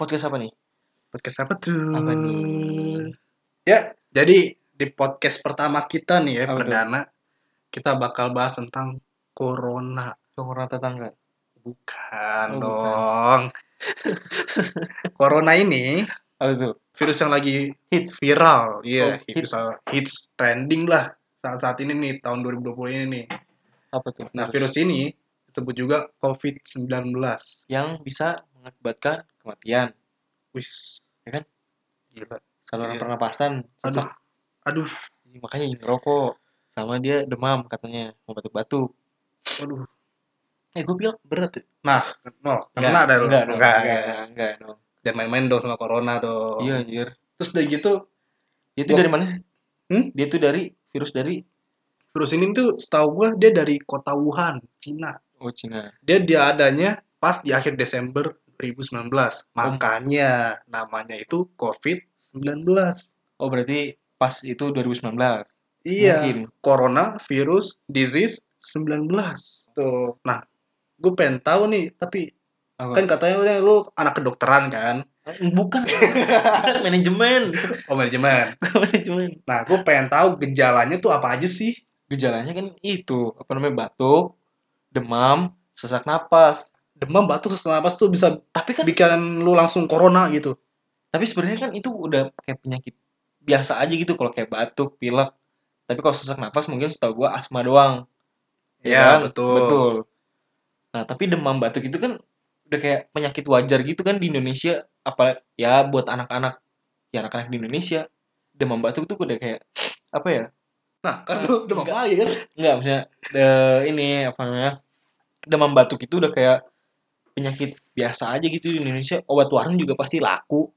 Podcast apa nih? Podcast apa tuh? Apa nih? Ya, jadi di podcast pertama kita nih ya, Apa tuh? perdana, kita bakal bahas tentang corona. Corona tetangga. Bukan Oh, bukan. dong. corona ini Apa tuh? virus yang lagi Hits. viral. Iya, Oh, hits. hits trending lah saat-saat ini nih, tahun 2020 ini nih. Apa tuh? Nah, virus ini disebut juga COVID-19. yang bisa mengakibatkan kematian, Wis. Ya kan? Gila. saluran Iya. pernapasan, Aduh. sesak. Aduh. Makanya jangan ngerokok. Sama dia demam katanya, mau batuk-batuk. Aduh. Eh, gue bilang berat. ya? Nah, no, kena ada lu. enggak, Enggak, enggak, enggak, dong. Jangan main-main dong sama corona dong. Iya, anjir. Terus udah gitu, Dia tuh Gua- dari mana sih? Hmm? Dia tuh dari virus dari virus ini tuh setahu gue dia dari kota Wuhan, Cina. oh Cina. Dia dia adanya pas di akhir Desember 2019. Makanya namanya itu COVID-19. Oh, berarti pas itu 2019. Iya, Mungkin. Corona Virus Disease 19. Tuh. Nah, gue pengen tahu nih, tapi Apa? kan katanya udah lu anak kedokteran kan? bukan manajemen. Oh, manajemen. manajemen. Nah, gue pengen tahu gejalanya tuh apa aja sih? Gejalanya kan itu, apa namanya? Batuk, demam, sesak napas. Demam, batuk, sesak napas tuh bisa Tapi kan bikin lu langsung corona gitu. tapi sebenarnya kan itu udah kayak penyakit biasa aja gitu kalau kayak batuk, pilek. Tapi kalau sesak nafas mungkin setahu gua asma doang. Iya, kan? betul. Betul. Nah, tapi demam batuk itu kan udah kayak penyakit wajar gitu kan di Indonesia apa ya buat anak-anak ya anak-anak di Indonesia demam batuk tuh udah kayak apa ya? Nah, kan lu demam Enggak. lagi kan? Enggak, maksudnya de- ini apa namanya? Demam batuk itu udah kayak penyakit biasa aja gitu di Indonesia. Obat warung juga pasti laku.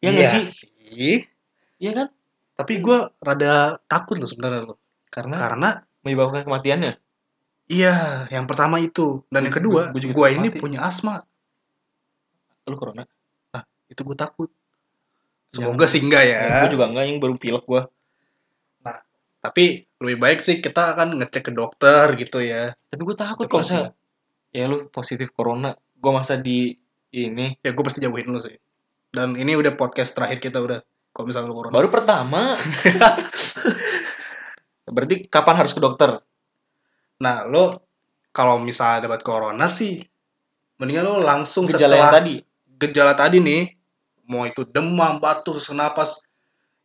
Ya nggak Iya sih? sih. Iya kan? Tapi gue rada takut loh sebenarnya loh. Karena Karena menyebabkan kematiannya. iya, yang pertama itu dan yang kedua, gue ini mati. punya asma. Lu corona? Itu gue takut. Jangan. Semoga sih enggak ya. Ya, gue juga enggak yang baru pilek gua. Tapi lebih baik sih kita akan ngecek ke dokter gitu ya. Tapi gue takut kalau misalnya ya lu positif corona, gua masa di ini Ya gue pasti jauhin lu sih. Dan ini udah podcast terakhir kita udah. Kalau misalnya lu corona. baru pertama. Berarti kapan harus ke dokter? Nah, lo kalau misalnya dapat corona sih, mendingan lo langsung Gejala yang setelah tadi. gejala tadi nih, mau itu demam, batuk, sesak napas,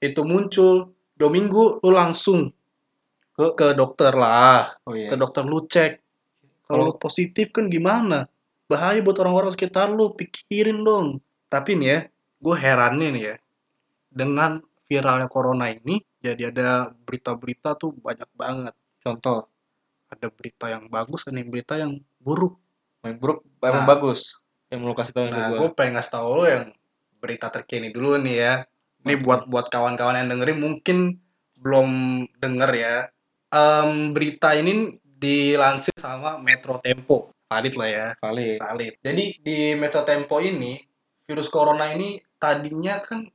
itu muncul, dua minggu lo langsung ke ke dokter lah, Oh iya. ke dokter lu cek. Kalau lo positif kan gimana? Bahaya buat orang-orang sekitar lo, pikirin dong. Tapi nih ya, gue herannya nih ya, dengan viralnya corona ini, jadi ada berita-berita tuh banyak banget. Contoh, Ada berita yang bagus, ada yang berita yang buruk. yang buruk emang Nah. bagus. Yang mau lu kasih tahu Nah, gue pengen ngasih tau lo yang berita terkini dulu nih ya. Ini buat buat kawan-kawan yang dengerin mungkin belum denger ya. Em, berita ini dilansir sama Metro Tempo. Valid lah ya, Valid. valid. Jadi di Metro Tempo ini virus corona ini tadinya kan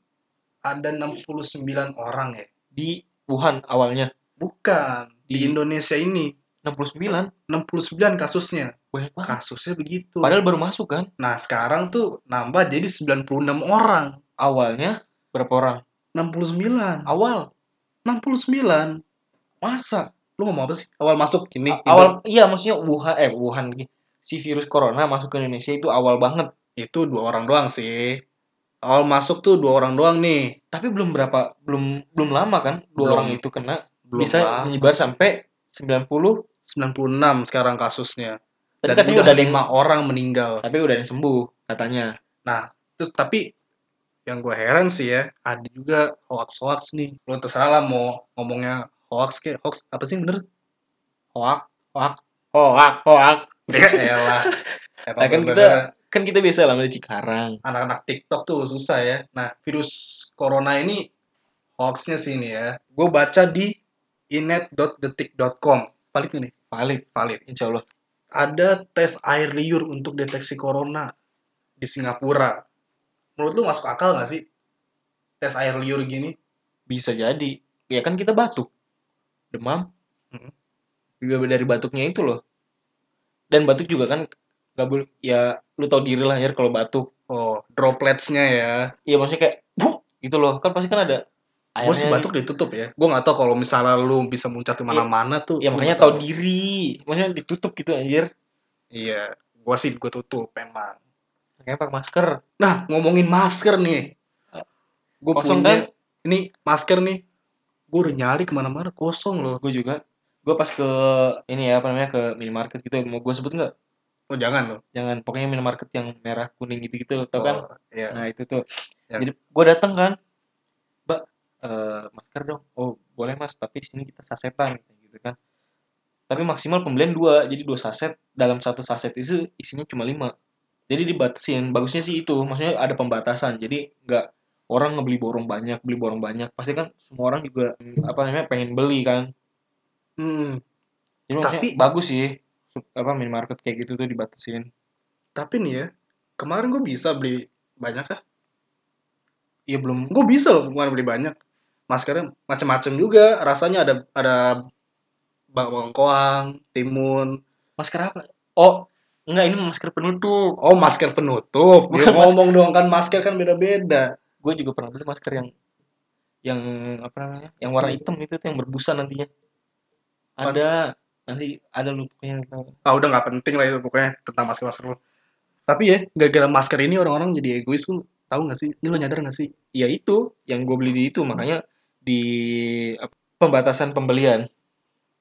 ada 69 orang ya. Di Wuhan awalnya Bukan, di Di- Indonesia ini 69 69 kasusnya. banyak banget. Kasusnya begitu. Padahal baru masuk kan. Nah, sekarang tuh nambah jadi 96 orang. Awalnya berapa orang? 69. Awal 69. masa? Lu ngomong apa sih? Awal masuk ini. A- awal iya maksudnya Wuhan eh Wuhan lagi. Si virus corona masuk ke Indonesia itu awal banget. itu dua orang doang sih. Awal masuk tuh dua orang doang nih. Tapi belum berapa belum belum lama kan dua Belum. orang itu kena Belum bisa lama. menyebar sampai 90 96 sekarang kasusnya. tapi Dan katanya udah ada lima orang meninggal. tapi udah ada yang sembuh katanya. Terus tapi yang gue heran sih ya, ada juga hoax-hoax nih. Lu tersalah mau ngomongnya hoax kayak hoax apa sih bener? Hoak, hoak, hoak, hoak. Ya elah. Emang Nah, kan kita kan kita biasa lah di Cikarang. anak-anak TikTok tuh susah ya. Nah, virus corona ini hoaxnya sih ini ya. Gue baca di inet.detik.com. Valid nih? Valid, Valid. insya Allah. Ada tes air liur untuk deteksi corona di Singapura. Menurut lu masuk akal nggak sih? Tes air liur gini? Bisa jadi. Ya kan kita batuk. Demam. Mm. Juga dari batuknya itu loh. Dan batuk juga kan nggak boleh ya lu tau diri lah ya kalau batuk Oh, dropletsnya ya. Iya maksudnya kayak buh gitu loh. Kan pasti kan ada Gue sih batuk ditutup ya. Gue nggak tahu kalau misalnya lu bisa muncat di mana-mana tuh. Ya makanya tahu diri. Maksudnya ditutup gitu anjir. Iya, gue sih gue tutup emang. Makanya pakai masker. Nah, ngomongin masker nih. Gue Kosong punya, kan? Ini masker nih. Gue udah nyari ke mana-mana kosong loh. Gue juga. Gue pas ke ini ya apa namanya ke minimarket gitu. Mau gue sebut nggak? Oh jangan loh. Jangan. Pokoknya minimarket yang merah kuning gitu gitu. Tau kan? Oh, Iya. Nah itu tuh. Yang- Jadi gue datang kan, Mbak, eh, masker dong. Oh boleh mas, tapi di sini kita sasetan gitu kan. Tapi maksimal pembelian dua, jadi dua saset. Dalam satu saset itu isinya cuma lima. Jadi dibatasin. Bagusnya sih itu, maksudnya ada pembatasan. Jadi nggak orang ngebeli borong banyak, beli borong banyak. Pasti kan semua orang juga apa namanya pengen beli kan. Hmm, Jadi Tapi- bagus sih. Apa minimarket kayak gitu tuh dibatasin. tapi nih ya, kemarin gue bisa beli banyak ya. Iya belum. Gue bisa loh kemarin beli banyak. Maskernya macam-macam juga. Rasanya ada ada bawang koang, timun. Masker apa? Oh enggak ini masker penutup. Oh masker penutup. Dia Bukan ngomong dong kan masker kan beda-beda. gue juga pernah beli masker yang yang apa namanya yang warna hitam itu tuh yang berbusa nantinya ada nanti ada lu pokoknya tahu. Ah udah nggak penting lah itu pokoknya tentang masker-masker lu. Tapi ya gara-gara masker ini orang-orang jadi egois lu tahu nggak sih? Ini lo nyadar nggak sih? ya itu yang gue beli di itu makanya di apa, pembatasan pembelian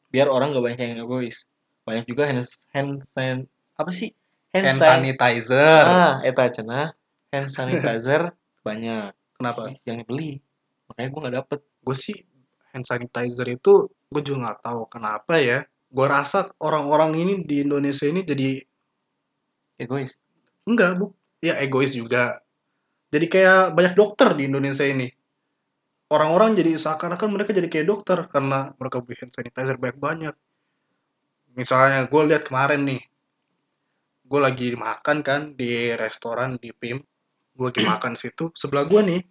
biar orang gak banyak yang egois banyak juga hand hand san- apa sih hand, Hand san- sanitizer. ah eta cenah hand sanitizer banyak Kenapa? yang beli makanya gue nggak dapet Gue sih hand sanitizer itu gue juga nggak tahu kenapa ya. Gue rasa orang-orang ini di Indonesia ini jadi egois enggak bu, ya egois juga. Jadi kayak banyak dokter di Indonesia ini. Orang-orang jadi seakan-akan mereka jadi kayak dokter karena mereka beli hand sanitizer banyak-banyak. Misalnya gue lihat kemarin nih, gue lagi makan kan di restoran di PIM, gue lagi makan situ, sebelah gue nih,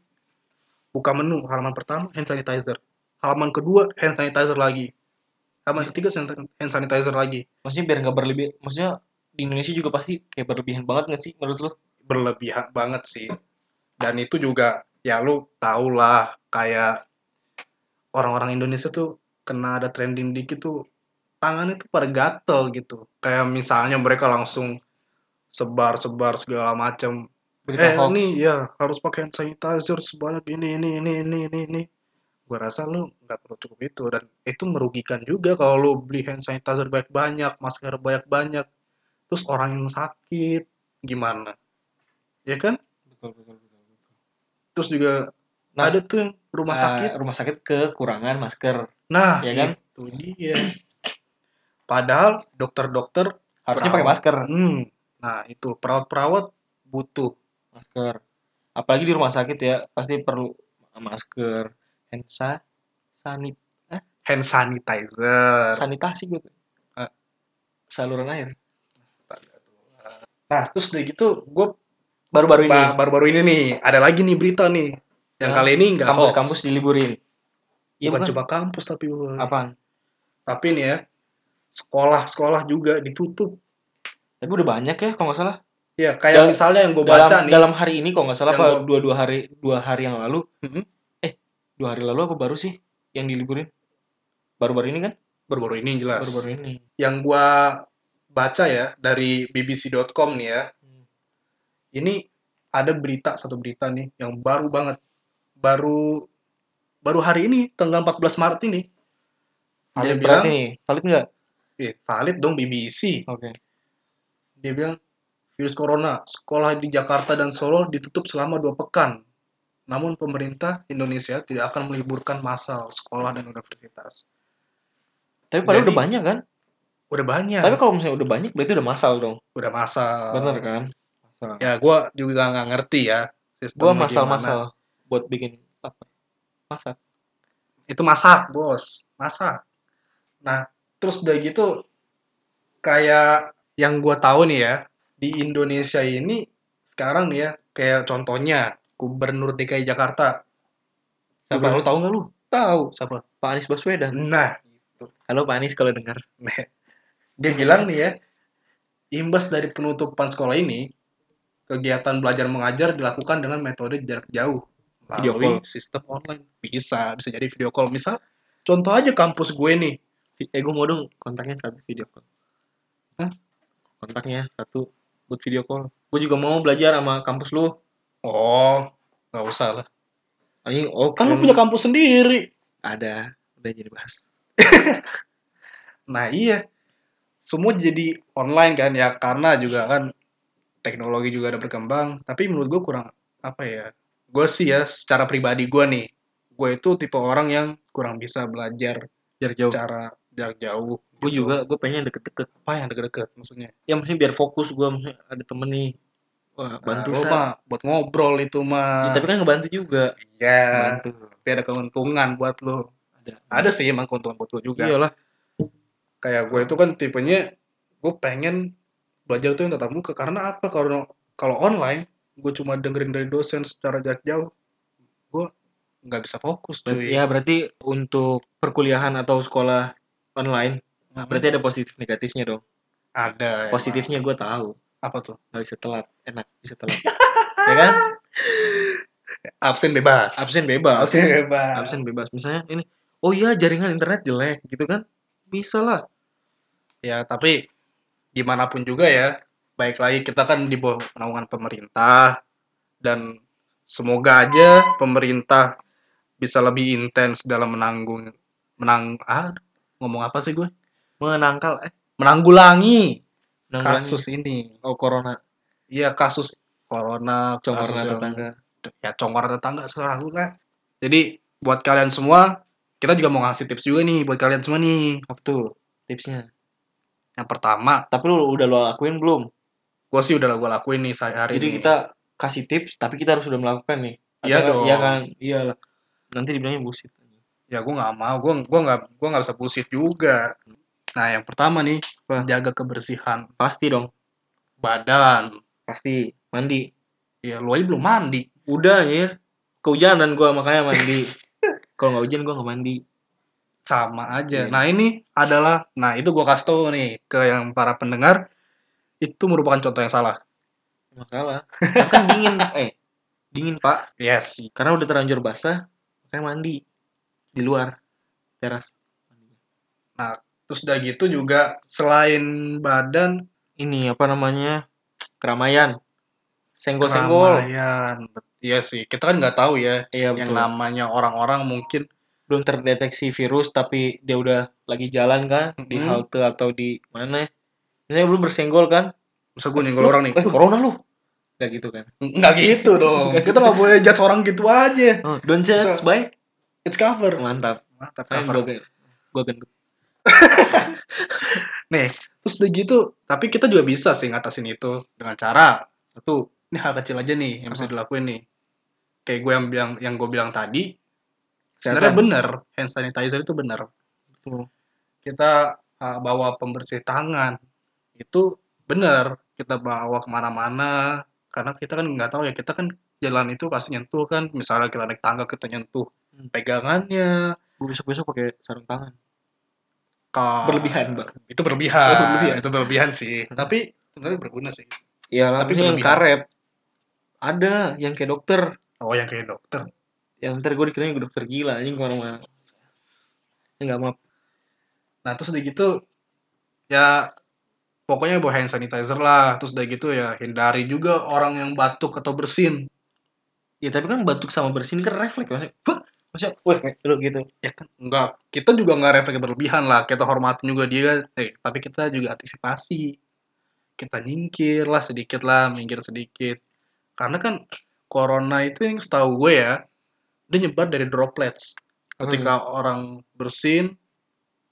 buka menu, halaman pertama hand sanitizer, halaman kedua hand sanitizer lagi, halaman ketiga san- hand sanitizer lagi, maksudnya biar nggak berlebih maksudnya di Indonesia juga pasti kayak berlebihan banget nggak sih menurut lo berlebihan banget sih. Dan itu juga ya lu tau lah kayak orang-orang Indonesia tuh kena ada trending dikit tuh tangannya tuh pada gatel gitu. Kayak misalnya mereka langsung sebar-sebar segala macam. Eh hoax ini ya harus pakai hand sanitizer sebanyak ini ini ini ini ini ini. Gue rasa lu nggak perlu cukup itu dan itu merugikan juga kalau lu beli hand sanitizer banyak-banyak, masker banyak-banyak, terus orang yang sakit gimana? Ya kan? betul betul betul, betul. Terus juga Nah, ada tuh yang rumah Ah, sakit. rumah sakit kekurangan masker Nah, ya kan? itu dia. Padahal dokter-dokter, harusnya pakai masker hmm, nah itu perawat-perawat butuh. masker apalagi di rumah sakit ya pasti perlu masker hand sa- sanit Hand sanitizer. sanitasi gitu Ah. saluran air Nah, terus udah gitu, gue baru-baru ini baru-baru ini nih, ada lagi nih berita nih. Yang Hah? kali ini nggak kampus-kampus diliburin iya bukan bukan cuma kampus tapi apaan tapi nih ya sekolah-sekolah juga ditutup. tapi udah banyak ya kalau nggak salah Ya kayak Dal- misalnya yang gue dalam baca nih. dalam hari ini kalau nggak salah apa dua dua hari dua hari yang lalu Mhm. eh dua hari lalu apa baru sih yang diliburin baru-baru ini kan baru-baru ini jelas. baru-baru ini yang gua baca ya dari bbc.com nih ya. Hmm. Ini ada berita satu berita nih yang baru banget. Baru baru hari ini tanggal 14 Maret ini. Dia valid bilang, berarti nih valid nggak eh, valid dong BBC. oke Dia bilang virus corona sekolah di Jakarta dan Solo ditutup selama dua pekan. Namun pemerintah Indonesia tidak akan meliburkan massal sekolah dan universitas. tapi padahal Jadi- udah banyak kan Udah banyak. tapi kalau misalnya udah banyak berarti udah masal dong udah massal. bener kan masal Ya, gua juga nggak ngerti ya. gua sistemnya masal gimana. masal buat bikin apa masak itu masak bos masak nah terus udah gitu kayak yang gua tahu nih ya di Indonesia ini sekarang nih ya kayak contohnya Gubernur DKI Jakarta. Siapa? Gubernur- lu tahu nggak lu? Tahu. Siapa? Pak Anies Baswedan. Nah. Halo Pak Anies kalau dengar. Dia bilang nih ya imbas dari penutupan sekolah ini kegiatan belajar mengajar dilakukan dengan metode jarak jauh. Video melalui call. sistem online. Bisa bisa jadi video call. Misal contoh aja kampus gue nih. Eh gue mau dong kontaknya satu video call. Hah? Kontaknya satu buat video call. Gue juga mau belajar sama kampus lu. Oh nggak usah lah Anjing, oh kan lu punya kampus sendiri ada udah jadi bahas. nah iya semua jadi online kan ya karena juga kan teknologi juga ada berkembang tapi menurut gue kurang apa ya gue sih ya secara pribadi gue nih gue itu tipe orang yang kurang bisa belajar Jarak jauh. secara jarak jauh Gue gitu. juga, gue pengen deket-deket. apa yang deket-deket maksudnya Ya maksudnya biar fokus gue, maksudnya ada temen nih. Wah, bantu nah, mah buat ngobrol itu Ya, mah tapi kan ngebantu juga. ya Bantu. tapi ada keuntungan buat lo Ada. ada sih emang keuntungan buat lo juga Iyalah. kayak gue itu kan tipenya gue pengen belajar tuh yang tatap muka karena apa kalau kalau online gue cuma dengerin dari dosen secara jarak jauh gue nggak bisa fokus cuy Ya berarti untuk perkuliahan atau sekolah online, Hmm. berarti ada positif negatifnya dong. ada. Positifnya gue tahu, apa tuh nggak bisa telat, enak bisa telat. ya kan? absen bebas Absen bebas. absen bebas Absen bebas. Misalnya ini, oh iya jaringan internet jelek gitu kan? Bisa lah. ya tapi gimana pun juga ya baik lagi kita kan di bawah naungan pemerintah dan semoga aja pemerintah bisa lebih intens dalam menanggung menang ah ngomong apa sih gue Menangkal eh menanggulangi kasus ini oh corona, iya kasus corona yang- tetangga. ya congor tetangga selalu lah jadi buat kalian semua kita juga mau ngasih tips juga nih buat kalian semua nih Apa tuh tipsnya? yang pertama Tapi lu udah lo lakuin belum? gue sih udah gue lakuin nih saya hari Jadi ini kita kasih tips, tapi kita harus udah melakukan nih. Iya Atau- dong. Iya kan? Iyalah. Nanti dibilangnya bullshit. ya gue nggak mau gue gue nggak gue nggak bisa bullshit juga nah yang pertama nih Apa? jaga kebersihan Pasti dong. badan Pasti mandi. ya lu aja belum mandi Udah ya. Kehujanan gua makanya mandi. Kalau nggak hujan gua nggak mandi. sama aja Iya. nah ini adalah nah itu gue kasih tau nih ke yang para pendengar itu merupakan contoh yang salah Masalah. Kan dingin, eh. Dingin, Pak. yes Karena udah terlanjur basah, makanya mandi di luar teras. Terus udah gitu juga selain badan Ini apa namanya? Keramaian. Senggol-senggol. keramaian iya sih kita kan nggak tahu ya Iya yang betul. namanya orang-orang mungkin Belum terdeteksi virus tapi dia udah lagi jalan kan di Mhm. halte atau di mana. Misalnya lu bersenggol kan? bisa gue nyenggol orang nih Eh, corona lu. Kayak gitu kan. nggak gitu dong kita nggak boleh judge orang gitu aja Oh, don't judge Bisa- by it's cover mantap. mantap cover gua gendut. nih terus udah gitu tapi kita juga bisa sih ngatasin itu dengan cara satu ini hal kecil aja nih yang bisa dilakuin nih. Kayak gue yang bilang yang gue bilang tadi sebenarnya bener hand sanitizer itu bener. Betul. kita uh, bawa pembersih tangan itu bener. Kita bawa ke mana-mana karena kita kan nggak tahu ya kita kan jalan itu pasti nyentuh kan. Misalnya kita naik tangga kita nyentuh Hmm. pegangannya. Gue besok-besok pakai sarung tangan. Ka- Berlebihan, Bang. itu berlebihan, Oh, berlebihan. itu berlebihan sih tapi sebenarnya berguna sih Iya Tapi yang karet. Ada yang kayak dokter. oh yang kayak dokter Yang ntar gue dikirain gue dokter gila anjing kalau mana. Enggak maaf. nah terus udah gitu ya pokoknya bawa hand sanitizer lah terus udah gitu ya hindari juga orang yang batuk atau bersin Ya tapi kan batuk sama bersin kan refleks maksudnya. Wah, maksudnya wah kayak lu gitu. ya kan enggak kita juga nggak refleks berlebihan lah kita hormatin juga dia eh tapi kita juga antisipasi kita nyingkir lah sedikit lah minggir sedikit karena kan corona itu yang setahu gue ya dia nyebar dari droplets ketika orang bersin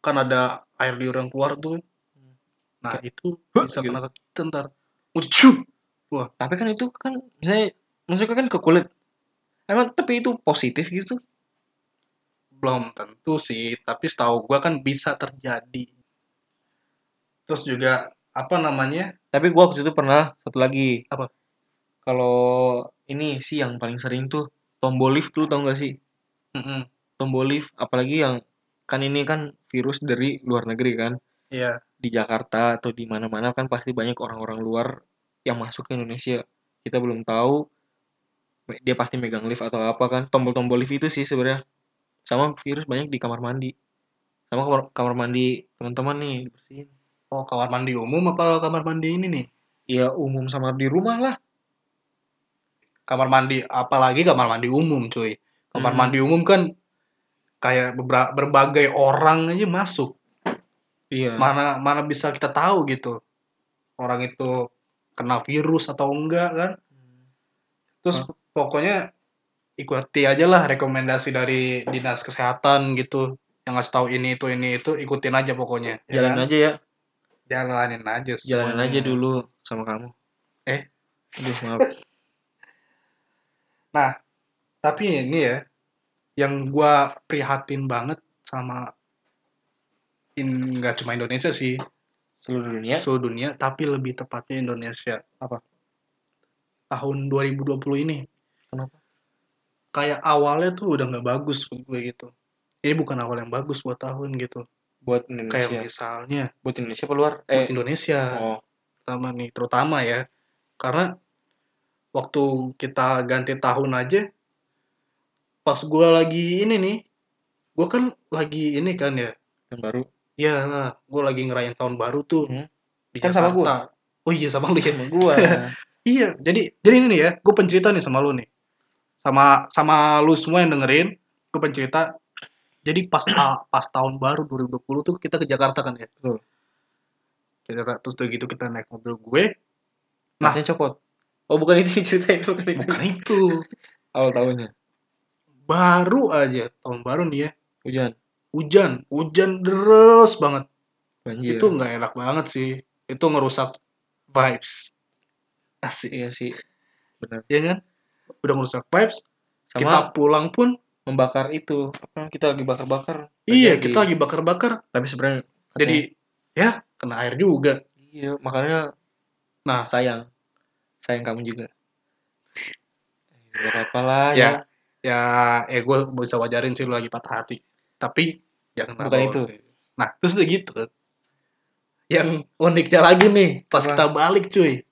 kan ada air liur yang keluar tuh nah itu Huh, bisa gitu. kena ke kita ntar Ucuh! Tapi kan itu kan misalnya masuknya kan ke kulit. Emang tapi itu positif gitu. Belum tentu sih tapi setahu gue kan bisa terjadi terus juga apa namanya Tapi gua waktu itu pernah satu lagi. Apa? Kalau ini sih yang paling sering tuh tombol lift lu tau gak sih? Mm-mm. Tombol lift apalagi yang kan ini kan virus dari luar negeri kan. Iya, Di Jakarta atau di mana-mana kan pasti banyak orang-orang luar yang masuk ke Indonesia. kita belum tahu dia pasti megang lift atau apa kan tombol-tombol lift itu sih sebenarnya sama virus banyak di kamar mandi sama kamar, kamar mandi teman-teman nih dibersihin Oh, kamar mandi umum apa kamar mandi ini nih? ya umum sama di rumah lah Kamar mandi, apalagi kamar mandi umum, cuy. Kamar Hmm. mandi umum kan kayak berbagai orang aja masuk. iya Mana mana bisa kita tahu gitu. Orang itu kena virus atau enggak kan? Terus pokoknya ikuti aja lah rekomendasi dari dinas kesehatan gitu. Yang ngasih tahu ini itu ini itu ikutin aja pokoknya. ya jalan kan? aja ya Jalanin aja. jalanin semuanya. aja dulu sama kamu Eh? aduh maaf Nah, tapi ini ya, yang gua prihatin banget sama in nggak cuma Indonesia sih, seluruh dunia seluruh dunia, tapi lebih tepatnya Indonesia. Apa? Tahun 2020 ini. Kenapa? Kayak awalnya tuh udah nggak bagus buat gue gitu. Ini bukan awal yang bagus buat tahun gitu. buat Kayak Indonesia misalnya buat Indonesia apa luar buat eh Indonesia oh terutama nih, terutama ya. Karena waktu kita ganti tahun aja, pas gua lagi ini nih, gua kan lagi ini kan ya, yang baru Iya lah, gue lagi ngerayain tahun baru tuh Hmm. di Kan sama Jakarta. Oh iya sama lu ya. sama gua Iya, jadi jadi ini nih ya, gue pencerita nih sama lu nih, sama sama lu semua yang dengerin, gue pencerita. Jadi pas pas tahun baru 2020 tuh kita ke Jakarta kan ya. Betul. Kita terus udah gitu kita naik mobil gue. Nah. Nah, copot. Oh, bukan itu yang ceritain, bukan itu. Bukan itu, Awal tahunnya. baru aja tahun baru nih ya. Hujan, Hujan, hujan deras banget. banjir. Itu nggak enak banget sih. Itu ngerusak vibes. Asik. iya sih. Benar. ya kan udah merusak vibes Sama kita pulang pun membakar itu. Apa kita lagi bakar-bakar. iya Lagi- kita lagi bakar-bakar tapi sebenarnya katanya- jadi ya kena air juga iya, makanya nah sayang. Sayang kamu juga. Eh, Gak apa-apa lah Ya. ya. ya ya gue bisa wajarin sih lu lagi patah hati tapi jangan Bukan itu. sih. nah terus udah gitu yang uniknya lagi nih pas Apa? kita balik cuy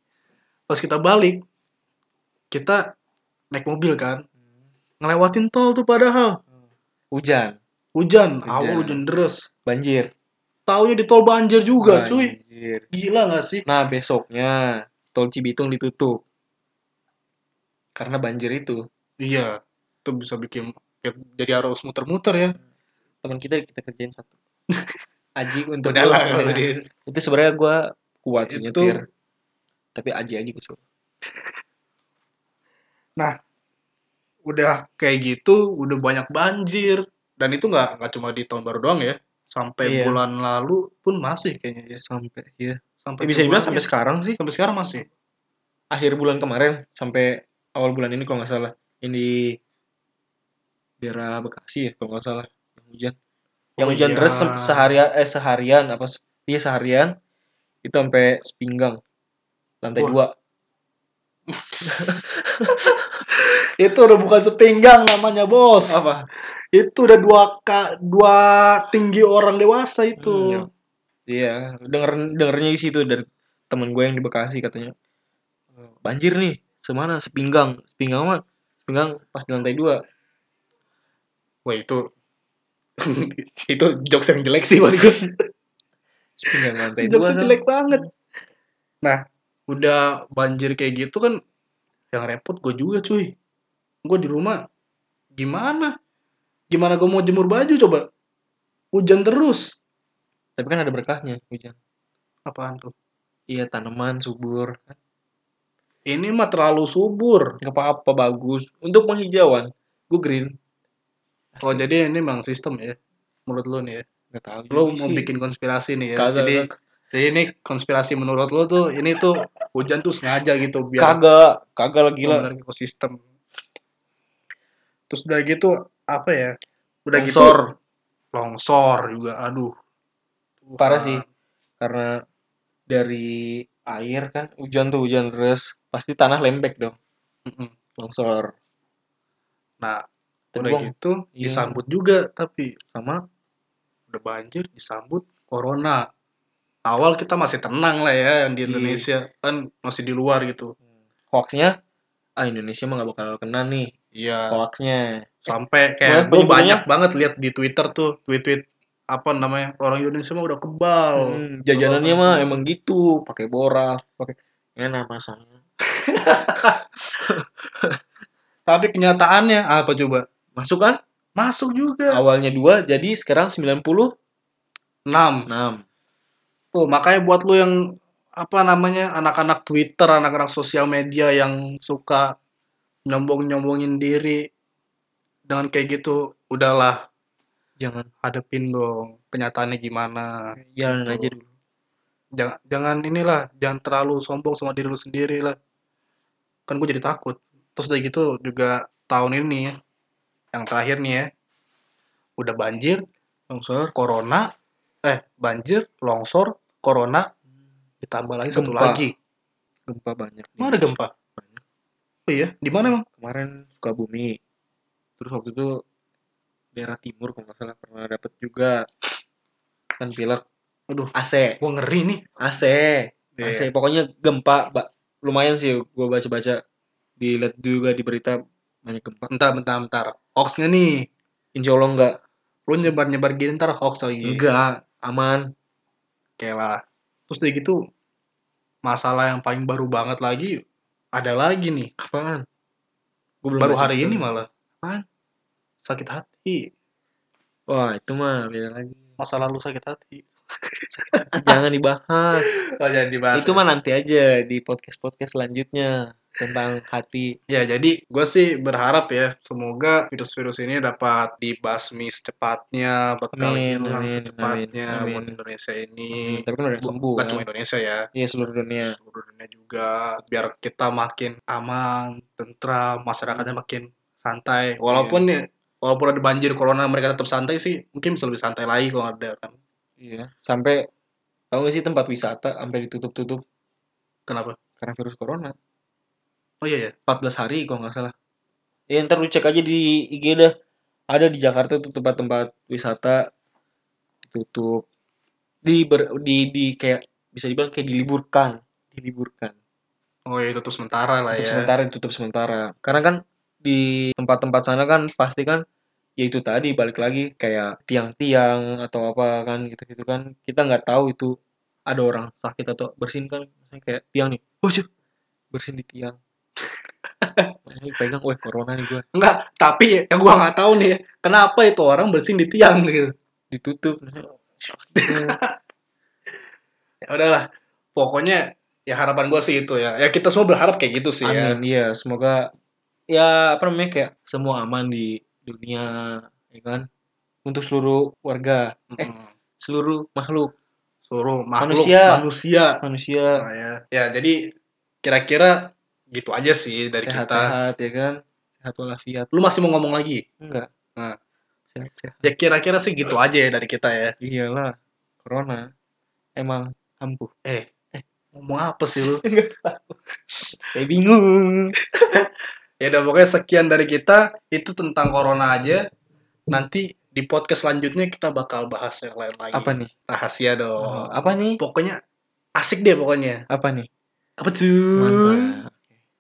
pas kita balik kita naik mobil kan ngelewatin tol tuh padahal Hujan, hujan, Hujan. awal hujan deras banjir. taunya di tol banjir juga cuy Banjir. gila gak sih Nah, besoknya tol Cibitung ditutup. Karena banjir itu. Iya, itu bisa bikin ya, jadi harus muter-muter ya. Teman kita kita kerjain satu. Aji untuk Udah lah, gua- di- Itu sebenarnya gua kuat sih nyetir. Tapi Aji aja gue suruh. udah kayak gitu, udah banyak banjir. Dan itu nggak nggak cuma di tahun baru doang ya. Sampai Iya. bulan lalu pun masih kayaknya ya. Sampai ya. Sampai Eh, bisa dibilang sampai sekarang sih. sampai sekarang masih. Akhir bulan kemarin sampai awal bulan ini kalau nggak salah. Di daerah Bekasi ya kalau nggak salah. Yang hujan. Yang Oh hujan iya. deras se- seharian eh seharian apa iya seharian itu sampai sepinggang lantai Wah. dua Itu udah bukan sepinggang namanya, Bos. apa Itu udah dua ka, dua tinggi orang dewasa itu. Hmm, Iya, denger dengernya di situ dari temen gue yang di Bekasi katanya. "Eh, Banjir nih, semana sepinggang, sepinggang mah, sepinggang pas di lantai dua. Wah, itu itu jokes yang jelek sih buat gue. Sepinggang lantai dua. Dong. jelek banget. Nah, udah banjir kayak gitu kan, yang repot gue juga cuy. Gue di rumah, gimana? Gimana gue mau jemur baju coba? Hujan terus. Tapi kan ada berkahnya hujan. Apaan tuh? Iya, tanaman subur. Ini mah terlalu subur. Gak apa-apa bagus. Untuk penghijauan, gue green. Oh, jadi ini memang sistem ya? Menurut lo nih ya? Gak tahu. Lo mau sih. bikin konspirasi nih ya? Kagak, jadi, kagak. Jadi ini konspirasi menurut lo tuh, ini tuh hujan tuh sengaja gitu biar kagak, kagak lah gila. benar ekosistem. Terus udah gitu apa ya? Udah Longsor. gitu longsor juga, aduh. Parah Tuhan. sih. Karena dari air kan, hujan tuh hujan deras, pasti tanah lembek dong, Mm-mm. longsor. Nah, Tapi udah gitu iya. disambut juga tapi sama udah banjir disambut corona. Awal kita masih tenang lah ya yang di Iya. Indonesia kan masih di luar gitu. hoaxnya ah Indonesia mah gak bakal kena nih Iya. hoaxnya Sampai kayak gue banyak banget lihat di Twitter tuh tweet-tweet apa namanya orang Indonesia mah udah kebal. Hmm, jajanannya mah emang gitu pakai borak pakai enak masanya Tapi kenyataannya apa coba? masuk kan Masuk juga. awalnya dua jadi sekarang 96 6. Tuh, makanya buat lu yang apa namanya anak-anak Twitter, anak-anak sosial media yang suka nyombong-nyombongin diri dengan kayak gitu, udahlah jangan hadepin dong kenyataannya gimana. jalan Gitu. aja dulu Jangan jangan inilah, jangan terlalu sombong sama diri lu sendiri lah. Kan gue jadi takut. Terus udah gitu juga tahun ini ya, yang terakhir nih ya, udah banjir, longsor, corona, eh banjir, longsor, corona, ditambah lagi satu Gempa. lagi. gempa banyak Emang ada gempa? Banyak. Oh iya, di mana emang? kemarin Sukabumi terus waktu itu daerah timur kalau nggak salah pernah dapet juga kan pilek Aduh, AC gua ngeri nih. AC. AC pokoknya gempa Mbak. lumayan sih gue baca-baca dilihat juga di berita banyak gempa Bentar, bentar, bentar. Hoax nggak nih? insya Allah enggak Lu nyebar-nyebar gini ntar hoax lagi. enggak aman Kayak lah. Terus udah gitu, masalah yang paling baru banget lagi, ada lagi nih. apaan Gua belum Baru hari ini malah. Apaan? Sakit hati. wah itu mah beda lagi Masa lalu sakit hati. jangan dibahas Oh, jangan dibahas. itu mah nanti aja di podcast podcast selanjutnya tentang hati Ya, jadi gue sih berharap ya, semoga virus-virus ini dapat dibasmi secepatnya, bakal Amin, hilang amin, secepatnya amin, amin. buat Indonesia ini. Hmm, tapi kan udah Bu- sembuh Bukan kan? cuma Indonesia ya, iya seluruh dunia seluruh dunia juga. Biar kita makin aman, tentram, masyarakatnya makin santai. Walaupun ya, walaupun ada banjir corona, mereka tetap santai sih. Mungkin bisa lebih santai lagi kalau ada kan. iya sampai tahu gak sih tempat wisata sampai ditutup-tutup Kenapa? karena virus corona Oh iya ya. 14 hari kalau nggak salah ya ntar lu cek aja di IG dah ada di Jakarta tuh tempat-tempat wisata ditutup di ber, di di kayak bisa dibilang kayak diliburkan diliburkan Oh iya, itu sementara lah untuk ya. sementara ditutup sementara karena kan di tempat-tempat sana kan pasti kan ya itu tadi balik lagi kayak tiang-tiang atau apa kan gitu-gitu kan kita nggak tahu itu ada orang sakit atau bersin kan misalnya kayak tiang nih oh cuy bersin di tiang Makanya pegang wah corona nih gue Enggak, tapi yang gua nggak tahu nih, kenapa itu orang bersin di tiang gitu. ditutup Ya udahlah. Pokoknya ya harapan gua sih itu ya. Ya kita semua berharap kayak gitu sih ya. amin iya semoga ya apa namanya kayak semua aman di dunia ya kan untuk seluruh warga eh Mm. seluruh makhluk Suruh makhluk Manusia. manusia. manusia Nah, ya. ya, jadi kira-kira gitu aja sih dari kita. sehat-sehat ya kan sehat walafiat Lu masih mau ngomong lagi? enggak Nah. sehat-sehat Ya kira-kira sih gitu aja ya dari kita ya. iyalah corona emang ampuh Eh, ngomong apa sih lu? saya bingung ya udah pokoknya sekian dari kita. Itu tentang corona aja. Nanti di podcast selanjutnya kita bakal bahas yang lain lagi. apa nih Rahasia dong. Oh, apa nih Pokoknya asik deh pokoknya. apa nih Apa tuh? mantap